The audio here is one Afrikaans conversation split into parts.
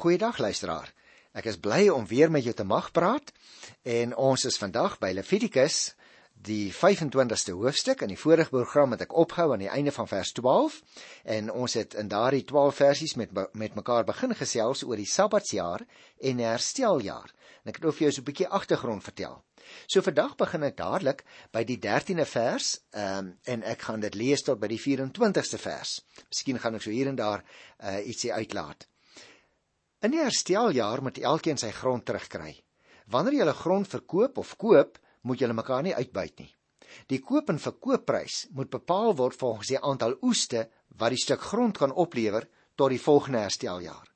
Goeiedag luisteraar. Ek is bly om weer met jou te mag praat en ons is vandag by Levitikus die 25ste hoofstuk. In die vorige program het ek opgehou aan die einde van vers 12 en ons het in daardie 12 versies met met mekaar begin gesels oor die Sabbatsjaar en hersteljaar. En ek het nou vir jou so 'n bietjie agtergrond vertel. So vandag begin ek dadelik by die 13de vers um, en ek gaan dit lees tot by die 24ste vers. Miskien gaan ek so hier en daar uh, ietsie uitlaat. In die hersteljaar moet elkeen sy grond terugkry. Wanneer jy 'n grond verkoop of koop, moet julle mekaar nie uitbuit nie. Die koop en verkoopprys moet bepaal word volgens die aantal oeste wat die stuk grond kan oplewer tot die volgende hersteljaar.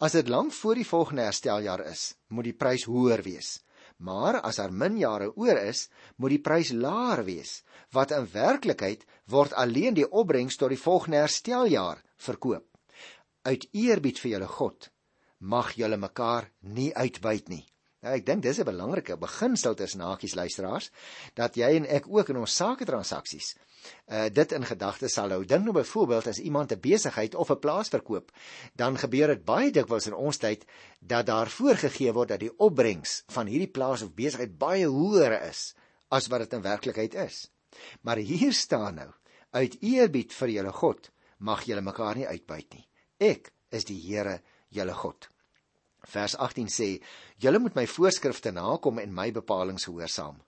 As dit lank voor die volgende hersteljaar is, moet die prys hoër wees. Maar as daar min jare oor is, moet die prys laer wees, wat in werklikheid word alleen die opbrengs tot die volgende hersteljaar verkoop. Uit eerbied vir julle God mag julle mekaar nie uitbuit nie. Nou ek dink dis 'n belangrike beginsel tussen hakies luisteraars dat jy en ek ook in ons sake transaksies uh dit in gedagte sal hou. Dink nou byvoorbeeld as iemand 'n besigheid of 'n plaas verkoop, dan gebeur dit baie dikwels in ons tyd dat daar voorgegee word dat die opbrengs van hierdie plaas of besigheid baie hoër is as wat dit in werklikheid is. Maar hier staan nou: uit eerbied vir julle God mag julle mekaar nie uitbuit nie. Ek is die Here julle God. Vers 18 sê: "Julle moet my voorskrifte nakom en my bepalinge gehoorsaam.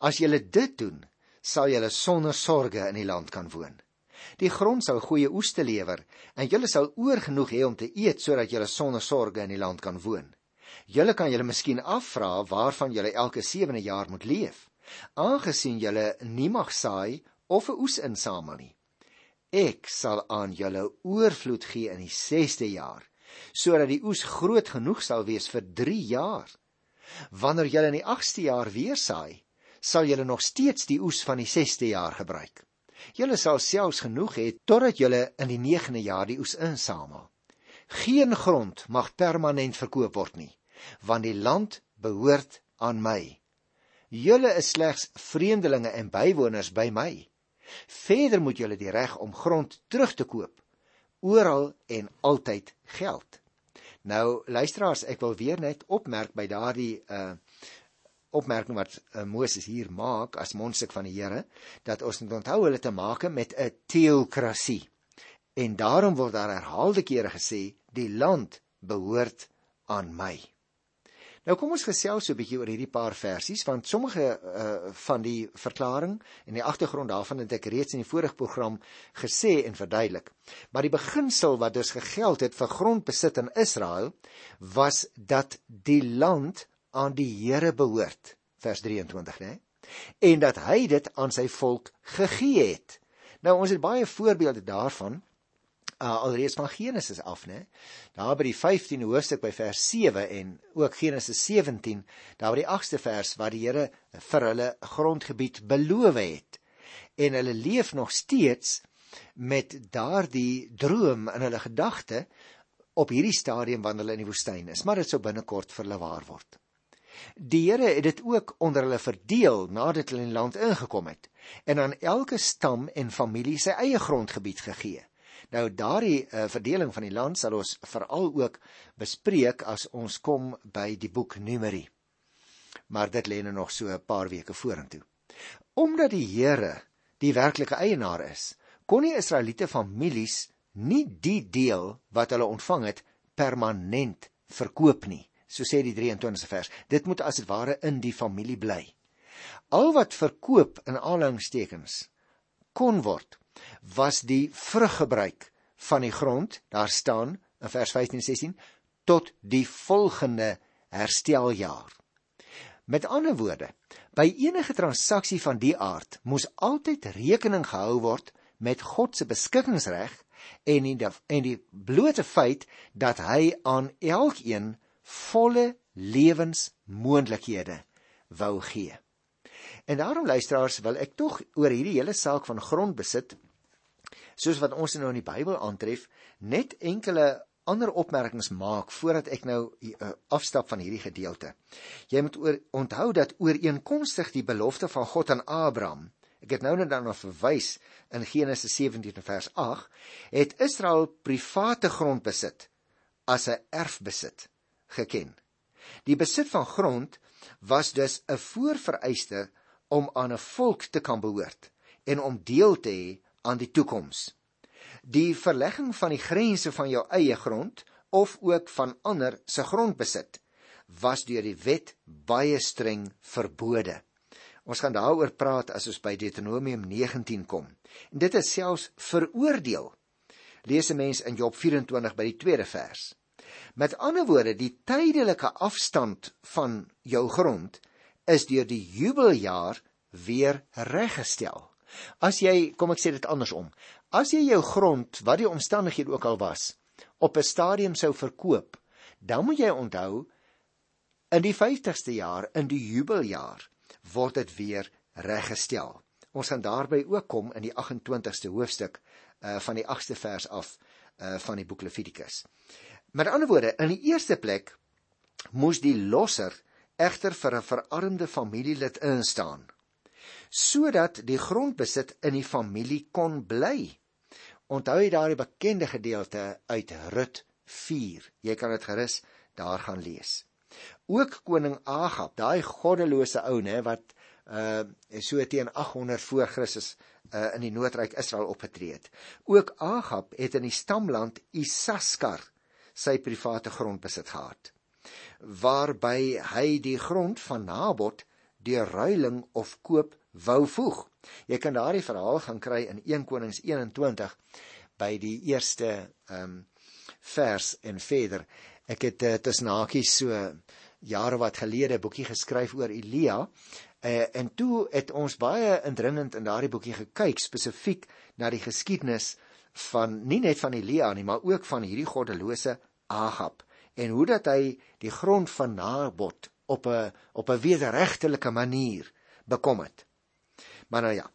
As julle dit doen, sal julle sonder sorge in die land kan woon. Die grond sal goeie oes te lewer en julle sal oorgenoeg hê om te eet sodat julle sonder sorge in die land kan woon. Julle kan julle miskien afvra waarvan julle elke 7de jaar moet leef, aangesien julle nie mag saai of 'n oes insamel nie. Ek sal aan julle oorvloed gee in die 6de jaar." Sodat die oes groot genoeg sal wees vir 3 jaar. Wanneer julle in die 8ste jaar weer saai, sal julle nog steeds die oes van die 6ste jaar gebruik. Julle sal selfs genoeg hê totdat julle in die 9de jaar die oes insamel. Geen grond mag permanent verkoop word nie, want die land behoort aan my. Julle is slegs vreemdelinge en bywoners by my. Verder moet julle die reg om grond terug te koop oral en altyd geld. Nou luisteraars, ek wil weer net opmerk by daardie uh opmerking wat uh, Moses hier maak as mondstuk van die Here dat ons moet onthou hulle te maak met 'n teokrasie. En daarom word daar herhaalde kere gesê die land behoort aan my. Nou kom ons gesels so 'n bietjie oor hierdie paar versies want sommige uh, van die verklaring en die agtergrond daarvan het ek reeds in die vorige program gesê en verduidelik. Maar die beginsel wat dus gegeld het vir grondbesit in Israel was dat die land aan die Here behoort, vers 23, né? En dat hy dit aan sy volk gegee het. Nou ons het baie voorbeelde daarvan uh, alreeds van Genesis af, né? Daar by die 15de hoofstuk by vers 7 en ook Genesis 17, daar by die 8ste vers waar die Here vir hulle grondgebied beloof het. En hulle leef nog steeds met daardie droom in hulle gedagte op hierdie stadium wanneer hulle in die woestyn is, maar dit sou binnekort vir hulle waar word. Die Here het dit ook onder hulle verdeel nadat hulle in die land ingekom het en aan elke stam en familie sy eie grondgebied gegee. Nou daardie uh, verdeling van die land sal ons veral ook bespreek as ons kom by die boek Numeri. Maar dit lê nou nog so 'n paar weke vorentoe. Omdat die Here die werklike eienaar is, kon die Israeliete families nie die deel wat hulle ontvang het permanent verkoop nie. So sê die 23ste vers. Dit moet as dit ware in die familie bly. Al wat verkoop in aanhalingstekens kon word was die vruggebruik van die grond, daar staan in vers 15 en 16 tot die volgende hersteljaar. Met ander woorde, by enige transaksie van die aard moes altyd rekening gehou word met God se beskikkingsreg en die en die blote feit dat hy aan elkeen volle lewensmoontlikhede wou gee. En daarom luisteraars wil ek tog oor hierdie hele saak van grondbesit soos wat ons nou in die Bybel aantref, net enkele ander opmerkings maak voordat ek nou uh, afstap van hierdie gedeelte. Jy moet oor, onthou dat ooreenkomstig die belofte van God aan Abraham, ek het nou net daarna verwys in Genesis 17 vers 8, het Israel private grond besit as 'n erfbesit geken. Die besit van grond was dus 'n voorvereiste om aan 'n volk te kan behoort en om deel te hê aan die toekoms. Die verlegging van die grense van jou eie grond of ook van ander se grondbesit was deur die wet baie streng verbode. Ons gaan daaroor praat as ons by Deuteronomium 19 kom. En dit is selfs veroordeel. Lees 'n mens in Job 24 by die tweede vers. Met ander woorde, die tydelike afstand van jou grond is deur die jubeljaar weer reggestel. As jy, kom ek sê dit andersom. As jy jou grond, wat die omstandighede ook al was, op 'n stadium sou verkoop, dan moet jy onthou in die 50ste jaar, in die jubeljaar, word dit weer reggestel. Ons gaan daarby ook kom in die 28ste hoofstuk uh van die 8ste vers af uh van die boek Levitikus. Met ander woorde, in die eerste plek moes die losser egter vir 'n verarmde familielid instaan sodat die grondbesit in die familie kon bly. Onthou jy daardie bekende gedeelte uit Rut 4? Jy kan dit gerus daar gaan lees. Ook koning Agab, daai goddelose ou nê wat uh so teen 800 voor Christus uh in die noordryk Israel opgetree het. Ook Agab het in die stamland Isaskar sy private grond besit gehad waarby hy die grond van Nabot deur ruiling of koop wou voeg. Jy kan daardie verhaal gaan kry in 1 Konings 21 by die eerste ehm um, vers en verder. Ek het uh, tussen hakies so jare wat gelede 'n boekie geskryf oor Elia uh, en toe het ons baie indringend in daardie boekie gekyk spesifiek na die geskiedenis van nie net van Elia nie, maar ook van hierdie goddelose Agab en hoe dat hy die grond van Nabot op 'n op 'n wederregtelike manier bekom het. Maar nou ja.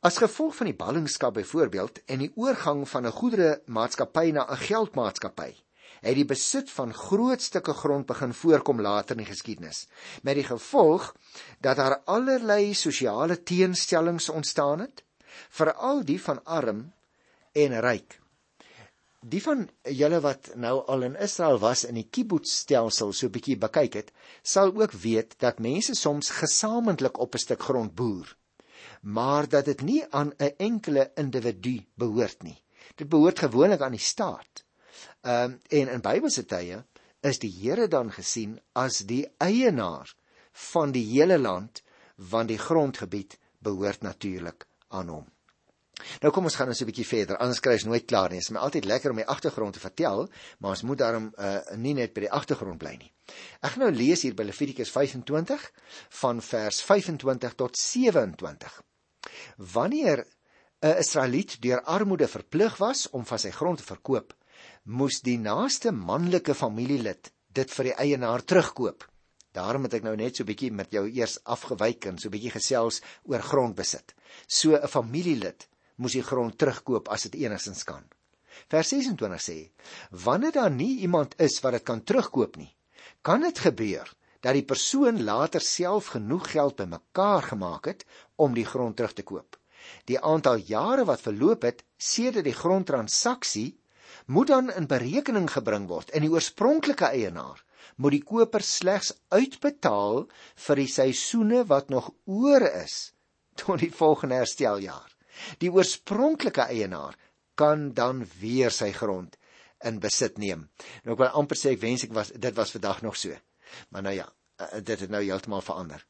As gevolg van die ballingskap byvoorbeeld en die oorgang van 'n goedere maatskappy na 'n geldmaatskappy het die besit van groot stukke grond begin voorkom later in die geskiedenis met die gevolg dat daar allerlei sosiale teenstellings ontstaan het veral die van arm en ryk die van julle wat nou al in Israel was in die kibbutzstelsel so bietjie bekyk het sal ook weet dat mense soms gesamentlik op 'n stuk grond boer maar dat dit nie aan 'n enkele individu behoort nie dit behoort gewoonlik aan die staat Ehm um, en in Bybelse tye is die Here dan gesien as die eienaar van die hele land want die grondgebied behoort natuurlik aan hom. Nou kom ons gaan ons 'n bietjie verder. Anders kry ons nooit klaar nie. Dit is my altyd lekker om die agtergrond te vertel, maar ons moet daarom uh, nie net by die agtergrond bly nie. Ek gaan nou lees hier by Levitikus 25 van vers 25 tot 27. Wanneer 'n Israeliet deur armoede verplig was om van sy grond te verkoop, moes die naaste manlike familielid dit vir die eienaar terugkoop. Daarom het ek nou net so 'n bietjie met jou eers afgewyk en so 'n bietjie gesels oor grondbesit. So 'n familielid moes die grond terugkoop as dit enigstens kan. Vers 26 sê: Wanneer daar nie iemand is wat dit kan terugkoop nie, kan dit gebeur dat die persoon later self genoeg geld bymekaar gemaak het om die grond terug te koop. Die aantal jare wat verloop het sedert die grondtransaksie moet dan in berekening gebring word en die oorspronklike eienaar moet die koper slegs uitbetaal vir die seisoene wat nog oor is tot die volgende hersteljaar. Die oorspronklike eienaar kan dan weer sy grond in besit neem. Nou ek wil amper sê ek wens ek was dit was vandag nog so. Maar nou ja, eh, dit het nou heeltemal verander.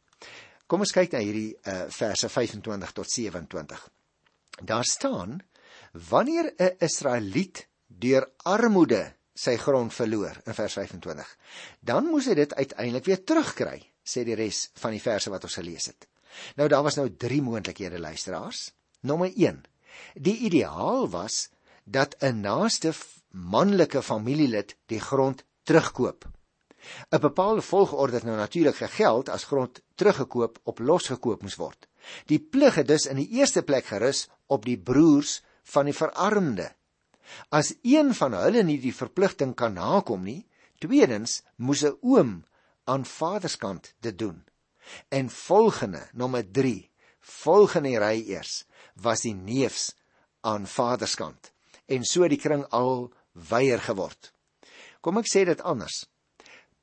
Kom ons kyk na hierdie uh, verse 25 tot 27. Daar staan wanneer 'n Israeliet deur armoede sy grond verloor in vers 25. Dan moes hy dit uiteindelik weer terugkry, sê die res van die verse wat ons gelees het. Nou daar was nou drie moontlikhede luisteraars. Nommer 1. Die ideaal was dat 'n naaste manlike familielid die grond terugkoop. 'n Bepaalde volgorde het nou natuurlik gegeld as grond teruggekoop op losgekoop moes word. Die plig het dus in die eerste plek gerus op die broers van die verarmde As een van hulle nie die verpligting kan nakom nie, tweedens moes 'n oom aan vaderskant dit doen. En volgende, nommer 3, volgende ry eers was die neefs aan vaderskant en so die kring al weier geword. Kom ek sê dit anders.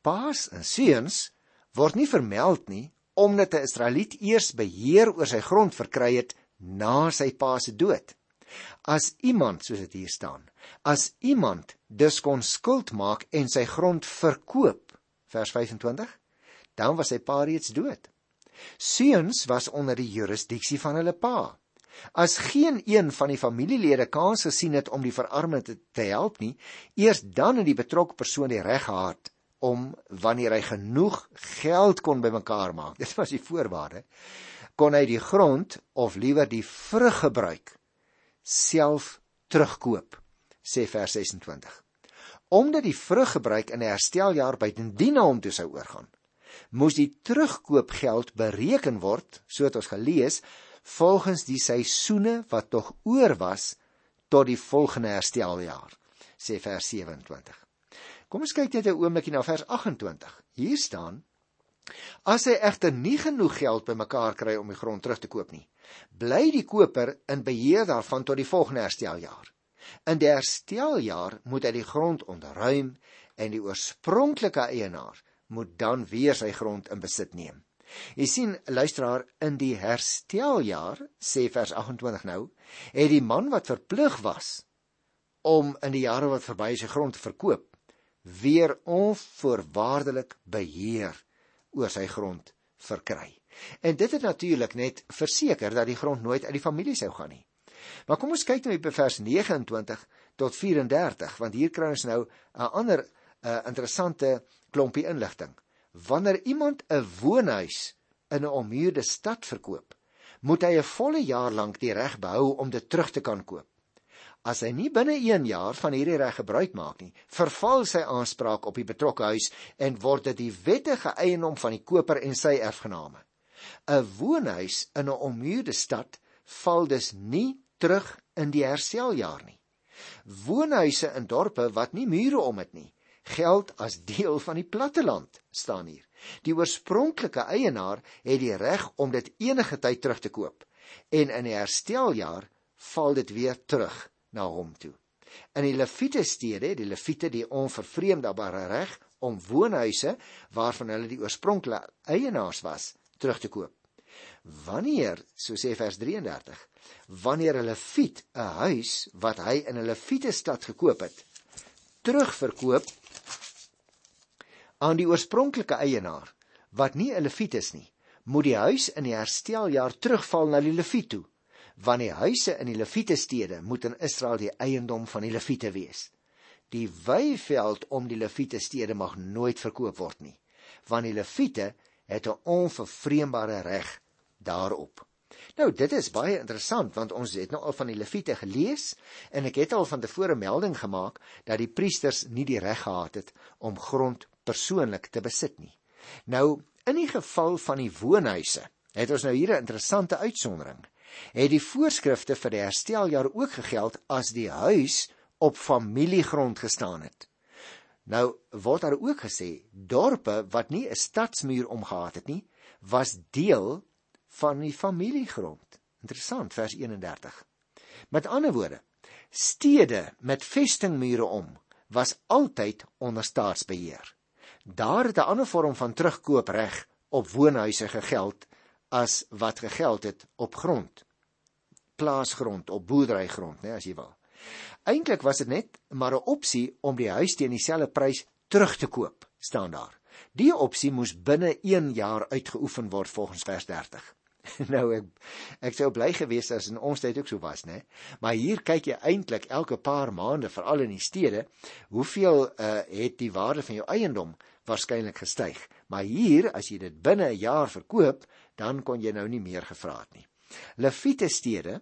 Paas en seuns word nie vermeld nie omdat 'n Israeliet eers beheer oor sy grond verkry het na sy pa se dood. As iemand, soos dit hier staan, as iemand dus kon skuld maak en sy grond verkoop, vers 25, dan was sy pa reeds dood. Seuns was onder die jurisdiksie van hulle pa. As geen een van die familielede kans gesien het om die verarmde te, te help nie, eers dan het die betrokke persoon die reg gehad om wanneer hy genoeg geld kon bymekaar maak. Dit was die voorwaarde. Kon hy die grond of liewer die vrug gebruik self terugkoop, sê vers 26. Omdat die vruggebruik in 'n hersteljaar buitendien na hom toe sou oorgaan, moes die terugkoopgeld bereken word, so het ons gelees, volgens die seisoene wat tog oor was tot die volgende hersteljaar, sê vers 27. Kom ons kyk net 'n oombliekie na vers 28. Hier staan: As hy egter nie genoeg geld bymekaar kry om die grond terug te koop nie, bly die koper in beheer daarvan tot die volgende hersteljaar. In die hersteljaar moet hy die grond ontruim en die oorspronklike eienaar moet dan weer sy grond in besit neem. Jy sien, luisteraar, in die hersteljaar, sê vers 28 nou, het die man wat verplig was om in die jare wat verby sy grond te verkoop, weer onvoorwaardelik beheer oor sy grond verkry. En dit het natuurlik net verseker dat die grond nooit uit die familie sou gaan nie. Maar kom ons kyk nou by vers 29 tot 34 want hier kry ons nou 'n ander 'n uh, interessante klompie inligting. Wanneer iemand 'n woonhuis in 'n ommuurde stad verkoop, moet hy 'n volle jaar lank die reg behou om dit terug te kan koop. As hy nie binne 1 jaar van hierdie reg gebruik maak nie, verval sy aanspraak op die betrokke huis en word dit die wettige eiendom van die koper en sy erfgename. 'n woonhuis in 'n ommuurde stad val dus nie terug in die hersteljaar nie. Woonhuise in dorpe wat nie mure om het nie, geld as deel van die platteland, staan hier. Die oorspronklike eienaar het die reg om dit enige tyd terug te koop en in die hersteljaar val dit weer terug na hom toe. In die Lewiete stede, die Lewiete die onvervreemdbare reg om woonhuise waarvan hulle die oorspronklike eienaars was, terug te koop. Wanneer, so sê vers 33, wanneer 'n leviet 'n huis wat hy in 'n leviete stad gekoop het, terugverkoop aan die oorspronklike eienaar wat nie 'n leviet is nie, moet die huis in die hersteljaar terugval na die leviet toe, want die huise in die leviete stede moet in Israel die eiendom van die leviete wees. Die weiveld om die leviete stede mag nooit verkoop word nie, want die leviete het 'n onvervreembare reg daarop. Nou dit is baie interessant want ons het nou al van die leviete gelees en ek het al van tevore melding gemaak dat die priesters nie die reg gehad het om grond persoonlik te besit nie. Nou in die geval van die woonhuise het ons nou hier 'n interessante uitsondering. Het die voorskrifte vir die hersteljaar ook gegeld as die huis op familiegrond gestaan het? Nou word daar ook gesê dorpe wat nie 'n stadsmuur omgehad het nie, was deel van die familiegrond. Interessant vers 31. Met ander woorde, stede met vestingmure om was altyd onder staatsbeheer. Daar het 'n ander vorm van terugkoopreg op woonhuise gegeld as wat gegeld het op grond. Plaasgrond op boerderygrond, né, as jy wil. Eintlik was dit net maar 'n opsie om die huis teen dieselfde prys terug te koop, staan daar. Die opsie moes binne 1 jaar uitgeoefen word volgens vers 30. nou ek ek sou bly gewees as in ons tyd ook so was, né? Maar hier kyk jy eintlik elke paar maande, veral in die stede, hoeveel uh, het die waarde van jou eiendom waarskynlik gestyg. Maar hier, as jy dit binne 'n jaar verkoop, dan kon jy nou nie meer gevra het nie. Leviete stede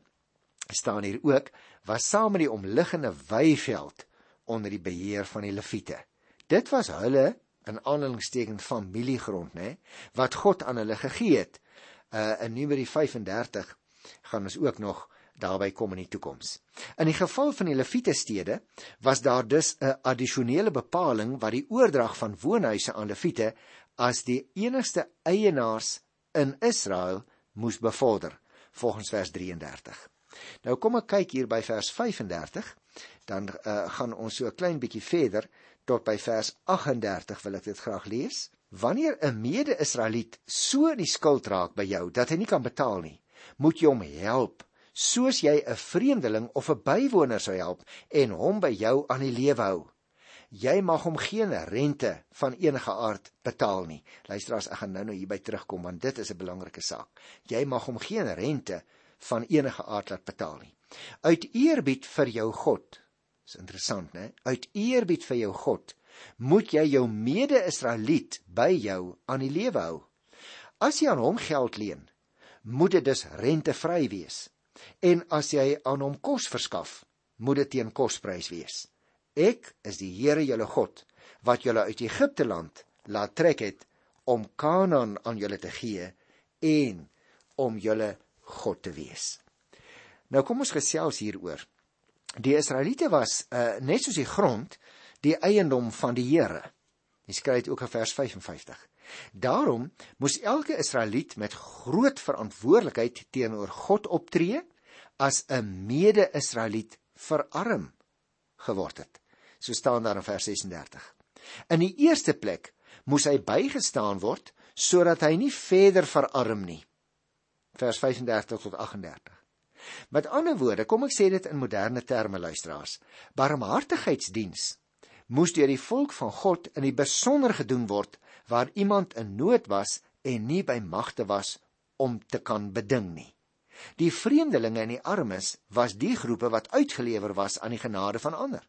staan hier ook was saam met die omliggende weiveld onder die beheer van die leviete. Dit was hulle in aanhalingstekens familiegrond, né, wat God aan hulle gegee het. Uh in Numeri 35 gaan ons ook nog daarby kom in die toekoms. In die geval van die leviete stede was daar dus 'n addisionele bepaling wat die oordrag van woonhuise aan leviete as die enigste eienaars in Israel moes bevorder volgens vers 33. Nou kom ek kyk hier by vers 35, dan uh, gaan ons so 'n klein bietjie verder tot by vers 38 wil ek dit graag lees. Wanneer 'n mede-Israeliet so in die skuld raak by jou dat hy nie kan betaal nie, moet jy hom help soos jy 'n vreemdeling of 'n bywoner sou help en hom by jou aan die lewe hou. Jy mag hom geen rente van enige aard betaal nie. Luister as ek gaan nou nou hierby terugkom want dit is 'n belangrike saak. Jy mag hom geen rente van enige aard laat betaal nie. Uit eerbied vir jou God. Dis interessant, né? Uit eerbied vir jou God moet jy jou mede-Israeliet by jou aan die lewe hou. As jy aan hom geld leen, moet dit dus rentevry wees. En as jy aan hom kos verskaf, moet dit teen kosprys wees. Ek is die Here julle God wat julle uit Egipte land laat trek het om Kanaan aan julle te gee en om julle God te wees. Nou kom ons gesels hieroor. Die Israeliete was uh, net soos die grond die eiendom van die Here. Jy skryf dit ook in vers 55. Daarom moes elke Israeliet met groot verantwoordelikheid teenoor God optree as 'n mede-Israeliet verarm geword het. So staan daar in vers 36. In die eerste plek moes hy bygestaan word sodat hy nie verder verarm nie. Vers 35 tot 38. Met ander woorde, kom ek sê dit in moderne terme luisteraars, barmhartigheidsdiens moes deur die volk van God in die besonder gedoen word waar iemand in nood was en nie by magte was om te kan beding nie. Die vreemdelinge en die armes was die groepe wat uitgelewer was aan die genade van ander.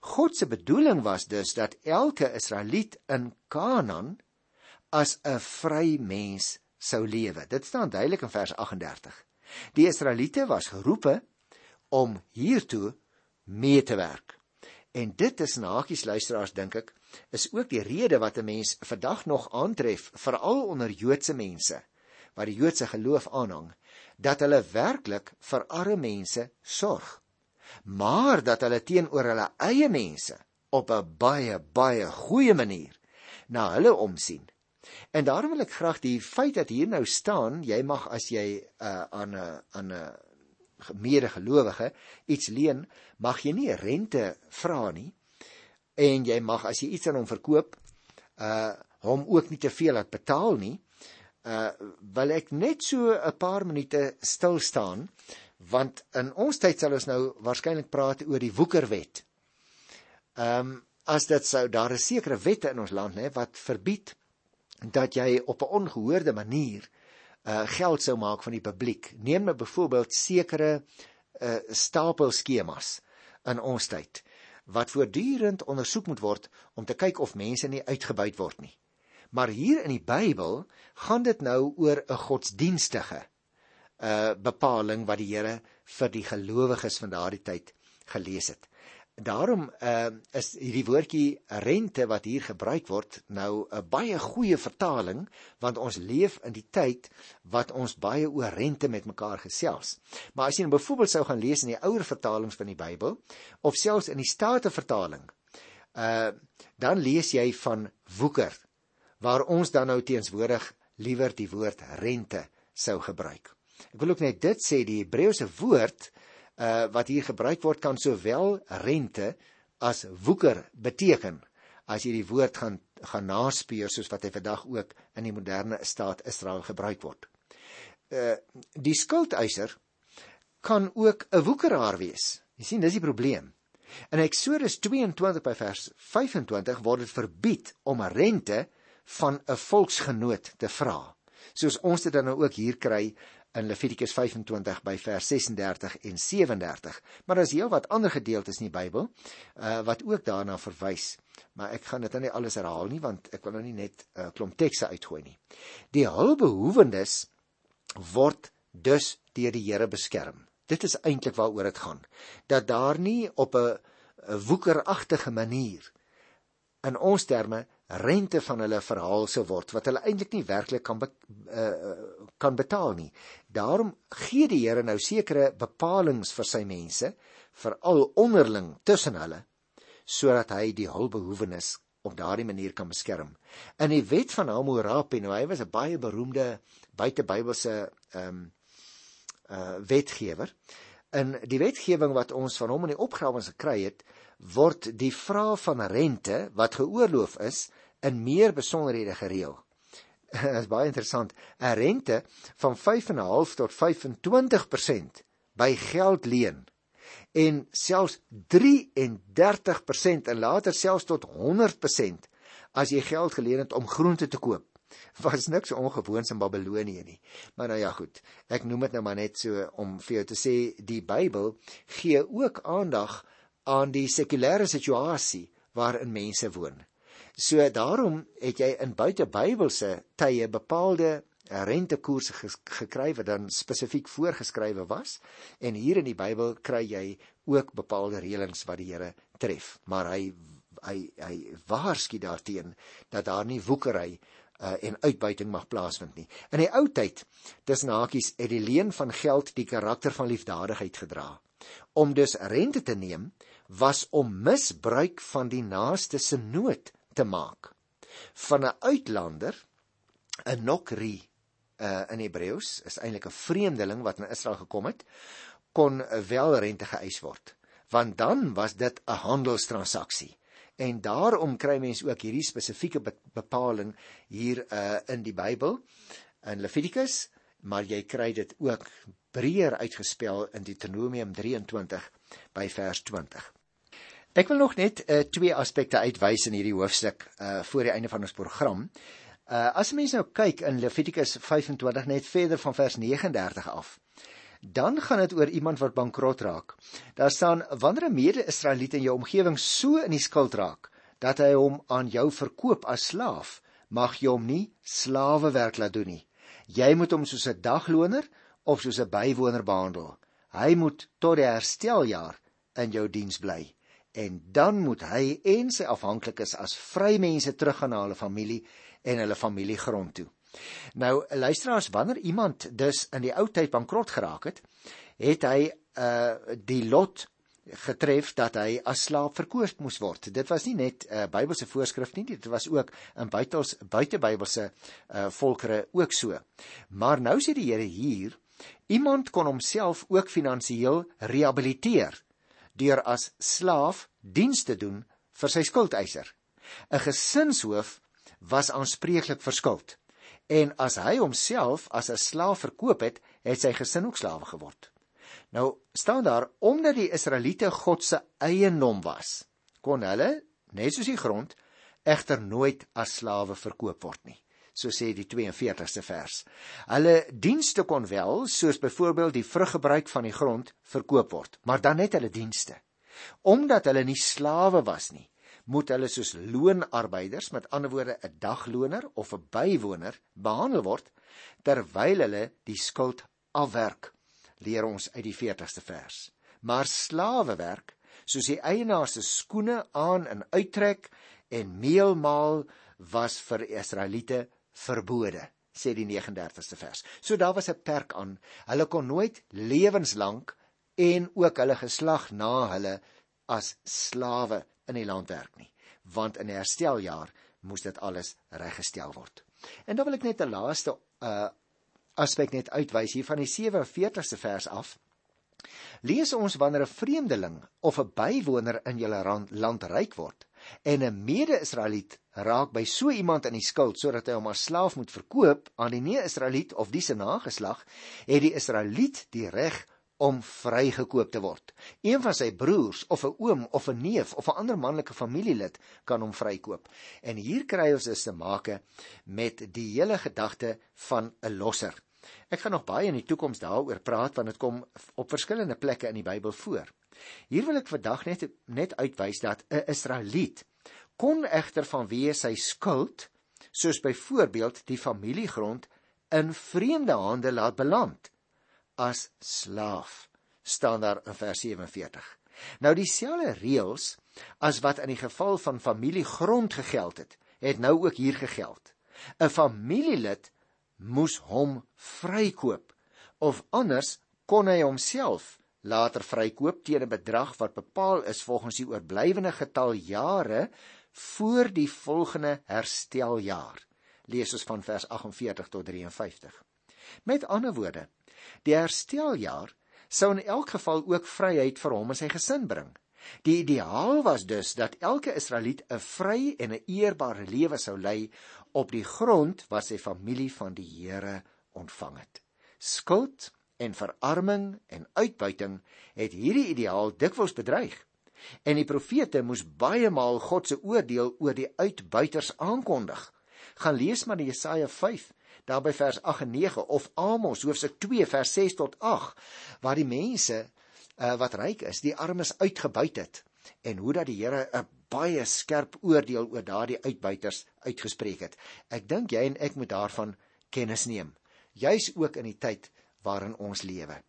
God se bedoeling was dus dat elke Israeliet in Kanaan as 'n vry mens sou lewe. Dit staan duidelik in vers 38. Die Israeliete was geroepe om hiertoe mee te werk. En dit is nakies luisteraars dink ek, is ook die rede wat 'n mens vandag nog aantref, veral onder Joodse mense wat die Joodse geloof aanhang, dat hulle werklik vir arme mense sorg, maar dat hulle teenoor hulle eie mense op 'n baie baie goeie manier na hulle omsien. En daarom wil ek graag die feit dat hier nou staan, jy mag as jy uh, aan 'n aan 'n medegelowige iets leen, mag jy nie rente vra nie. En jy mag as jy iets aan hom verkoop, uh hom ook nie te veel laat betaal nie. Uh wil ek net so 'n paar minute stil staan want in ons tyd sal ons nou waarskynlik praat oor die woekerwet. Ehm um, as dit sou daar is sekere wette in ons land nê wat verbied dat jy op 'n ongehoorde manier uh geld sou maak van die publiek. Neem nou byvoorbeeld sekere uh stapelskemas in ons tyd wat voortdurend ondersoek moet word om te kyk of mense nie uitgebuit word nie. Maar hier in die Bybel gaan dit nou oor 'n godsdienstige uh bepaling wat die Here vir die gelowiges van daardie tyd gelees het daarom uh, is hierdie woordjie rente wat hier gebruik word nou 'n baie goeie vertaling want ons leef in die tyd wat ons baie oor rente met mekaar gesels. Maar as jy nou byvoorbeeld sou gaan lees in die ouer vertalings van die Bybel of selfs in die Statenvertaling, uh dan lees jy van woeker waar ons dan nou teenswoordig liewer die woord rente sou gebruik. Ek wil ook net dit sê die Hebreëse woord uh, wat hier gebruik word kan sowel rente as woeker beteken as jy die woord gaan gaan naspeur soos wat hy vandag ook in die moderne staat Israel gebruik word. Uh die skuldeiser kan ook 'n woekeraar wees. Jy sien, dis die probleem. In Eksodus 22 by vers 25 word dit verbied om rente van 'n volksgenoot te vra. Soos ons dit dan nou ook hier kry in Levitikus 25 by vers 36 en 37. Maar daar is heel wat ander gedeeltes in die Bybel uh, wat ook daarna verwys. Maar ek gaan dit nou nie alles herhaal nie want ek wil nou nie net 'n uh, klomp tekste uitgooi nie. Die hulpbehoewendes word dus deur die Here beskerm. Dit is eintlik waaroor dit gaan. Dat daar nie op 'n woekeragtige manier in ons terme rente van hulle verhaal sou word wat hulle eintlik nie werklik kan be, uh, kan betaal nie. Daarom gee die Here nou sekere bepalinge vir sy mense, veral onderling tussen hulle, sodat hy die hulpbehoewenes op daardie manier kan beskerm. In die wet van Hammurabi, nou hy was 'n baie beroemde buitebybelse ehm um, uh wetgewer. In die wetgewing wat ons van hom in die opgrawings gekry het, word die vraag van rente wat geoorloof is in meer besonderhede gereël. Dit is baie interessant. 'n Rente van 5.5 tot 25% by geld leen en selfs 33% en later selfs tot 100% as jy geld geleen het om groente te koop. Was niks ongewoons in Babelonie nie. Maar nou ja goed, ek noem dit nou maar net so om vir jou te sê die Bybel gee ook aandag aan die sekulêre situasie waarin mense woon. So daarom het jy in buite Bybelse tye bepaalde rentekoerse gekry wat dan spesifiek voorgeskrywe was. En hier in die Bybel kry jy ook bepaalde reëlings wat die Here tref. Maar hy hy hy waarsku daarteen dat daar nie woekery uh, en uitbuiting mag plaasvind nie. In die ou tyd tussen hakies het die leen van geld die karakter van liefdadigheid gedra. Om dus rente te neem was om misbruik van die naaste se nood te maak. Van 'n uitlander 'n nokri uh, in Hebreëus is eintlik 'n vreemdeling wat na Israel gekom het kon wel rente geëis word. Want dan was dit 'n handelstransaksie. En daarom kry mense ook hierdie spesifieke bepaling hier uh, in die Bybel in Levitikus maar jy kry dit ook breër uitgespel in Deuteronomium 23 by vers 20 Ek wil nog net uh, twee aspekte uitwys in hierdie hoofstuk uh voor die einde van ons program. Uh as mense nou kyk in Levitikus 25 net verder van vers 39 af, dan gaan dit oor iemand wat bankrot raak. Daar staan wanneer 'n mede-Israeliet in jou omgewing so in die skuld raak dat hy hom aan jou verkoop as slaaf, mag jy hom nie slawewerk laat doen nie. Jy moet hom soos 'n dagloner of soos 'n bywoner behandel. Hy moet tot die hersteljaar in jou diens bly en dan moet hy en sy afhanklikes as vrymense teruggaan na hulle familie en hulle familiegrond toe. Nou luisteraars, wanneer iemand dus in die ou tyd bankrot geraak het, het hy uh die lot getref dat hy as slaaf verkoop moes word. Dit was nie net 'n uh, Bybelse voorskrif nie, dit was ook in buitels buitebybelse uh volkere ook so. Maar nou sê die Here hier, iemand kon homself ook finansiëel rehabiliteer deur as slaaf diens te doen vir sy skuldeiser. 'n Gesinshoof was aanspreeklik vir skuld. En as hy homself as 'n slaaf verkoop het, het sy gesin ook slawe geword. Nou staan daar omdat die Israeliete God se eiendom was, kon hulle, net soos die grond, egter nooit as slawe verkoop word nie so sê die 42ste vers. Hulle dienste kon wel, soos byvoorbeeld die vruggebruik van die grond, verkoop word, maar dan net hulle dienste. Omdat hulle nie slawe was nie, moet hulle soos loonarbeiders, met ander woorde 'n dagloner of 'n bywoner, behandel word terwyl hulle die skuld afwerk. Leer ons uit die 40ste vers. Maar slawewerk, soos die eienaar se skoene aan en uittrek en meel maal was vir Israeliete verbode sê die 39ste vers. So daar was 'n perk aan. Hulle kon nooit lewenslank en ook hulle geslag na hulle as slawe in die land werk nie, want in die hersteljaar moes dit alles reggestel word. En dan wil ek net 'n laaste uh aspek net uitwys hier van die 47ste vers af. Lees ons wanneer 'n vreemdeling of 'n bywoner in julle land ryk word en 'n mede-Israeliet raak by so iemand in die skuld sodat hy hom as slaaf moet verkoop aan die nie-Israeliet of die se nageslag, het die Israeliet die reg om vrygekoop te word. Een van sy broers of 'n oom of 'n neef of 'n ander manlike familielid kan hom vrykoop. En hier kry ons dus te make met die hele gedagte van 'n losser. Ek gaan nog baie in die toekoms daaroor praat want dit kom op verskillende plekke in die Bybel voor. Hier wil ek vandag net net uitwys dat 'n Israeliet kon egter vanweë sy skuld soos byvoorbeeld die familiegrond in vreemde hande laat beland. As slaaf staan daar in vers 47 nou dieselfde reëls as wat in die geval van familiegrond gegeld het het nou ook hier gegeld. 'n familielid moes hom vrykoop of anders kon hy homself later vrykoop teen 'n bedrag wat bepaal is volgens die oorblywende getal jare voor die volgende hersteljaar. Lees ons van vers 48 tot 53. Met ander woorde, die hersteljaar sou in elk geval ook vryheid vir hom en sy gesin bring Die ideaal was dus dat elke Israeliet 'n vry en 'n eerbare lewe sou lei op die grond wat sy familie van die Here ontvang het. Skuld en verarming en uitbuiting het hierdie ideaal dikwels bedreig. En die profete moes baie maal God se oordeel oor die uitbuiters aankondig. Gaan lees maar Jesaja 5 daar by vers 8 en 9 of Amos hoofstuk 2 vers 6 tot 8 waar die mense uh, wat ryk is, die armes uitgebuit het en hoe dat die Here 'n baie skerp oordeel oor daardie uitbuiters uitgespreek het. Ek dink jy en ek moet daarvan kennis neem, juis ook in die tyd waarin ons lewe.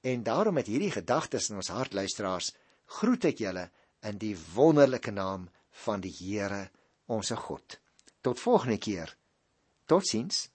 En daarom met hierdie gedagtes in ons hart luisteraars, groet ek julle in die wonderlike naam van die Here, onsse God. Tot volgende keer. Totsiens.